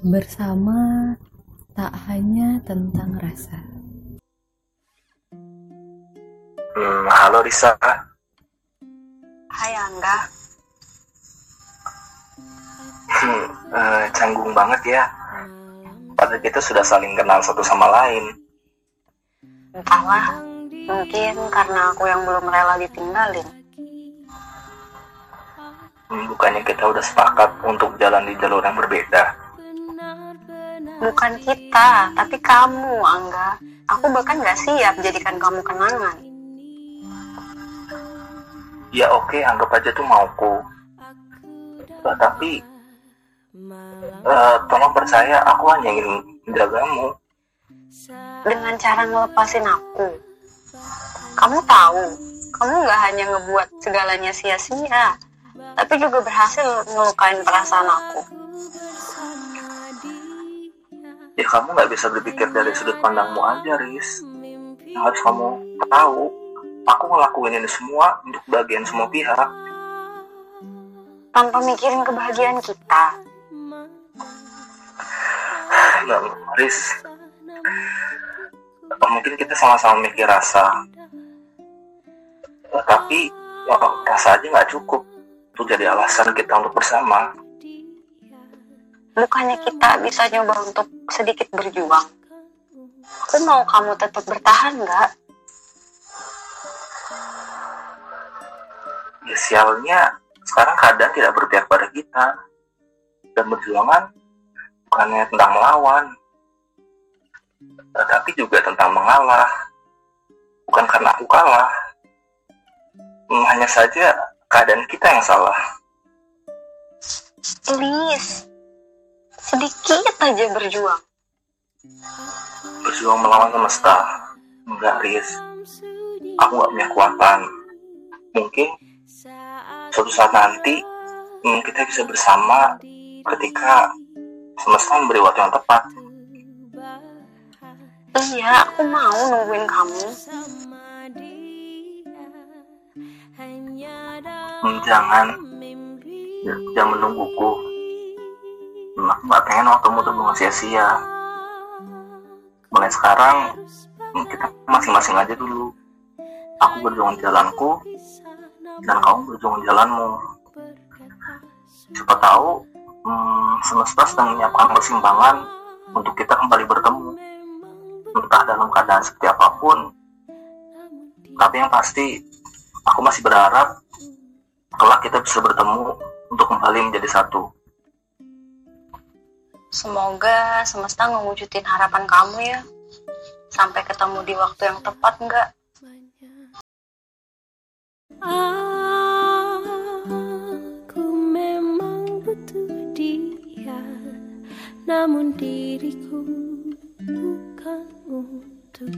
Bersama tak hanya tentang rasa. Hmm, halo Risa. Hai Angga. Hmm, eh, canggung banget ya. Padahal kita sudah saling kenal satu sama lain. Entahlah, mungkin karena aku yang belum rela ditinggalin. Hmm, bukannya kita udah sepakat untuk jalan di jalur yang berbeda. Bukan kita, tapi kamu, Angga. Aku bahkan gak siap jadikan kamu kenangan. Ya oke, anggap aja tuh mauku. Eh, tapi, eh, tolong percaya aku hanya ingin menjagamu. Dengan cara ngelepasin aku. Kamu tahu, kamu gak hanya ngebuat segalanya sia-sia, tapi juga berhasil ngelukain perasaan aku. Kamu nggak bisa berpikir dari sudut pandangmu aja, Riz. Yang harus kamu tahu, aku ngelakuin ini semua untuk bagian semua pihak. Tanpa mikirin kebahagiaan kita. Dan Riz, mungkin kita sama-sama mikir rasa. Tapi ya, rasa aja nggak cukup untuk jadi alasan kita untuk bersama. Bukannya kita bisa nyoba untuk sedikit berjuang. Aku mau kamu tetap bertahan nggak? Ya, sialnya sekarang keadaan tidak berpihak pada kita. Dan perjuangan bukannya tentang melawan, tapi juga tentang mengalah. Bukan karena aku kalah. Hmm, Hanya saja keadaan kita yang salah. Please, sedikit aja berjuang. Berjuang melawan semesta. Enggak, Riz. Aku nggak punya kekuatan. Mungkin suatu saat nanti hmm, kita bisa bersama ketika semesta memberi waktu yang tepat. Iya, aku mau nungguin kamu. Hmm, jangan, jangan menungguku. Nggak pengen waktumu terbuang sia-sia. Mulai sekarang, kita masing-masing aja dulu. Aku berjuang jalanku, dan kamu berjuang jalanmu. Siapa tahu, hmm, semesta sedang menyiapkan persimpangan untuk kita kembali bertemu. Entah dalam keadaan seperti apa pun. Tapi yang pasti, aku masih berharap kelak kita bisa bertemu untuk kembali menjadi satu. Semoga semesta ngewujudin harapan kamu ya. Sampai ketemu di waktu yang tepat nggak? Aku memang butuh dia Namun diriku bukan untuk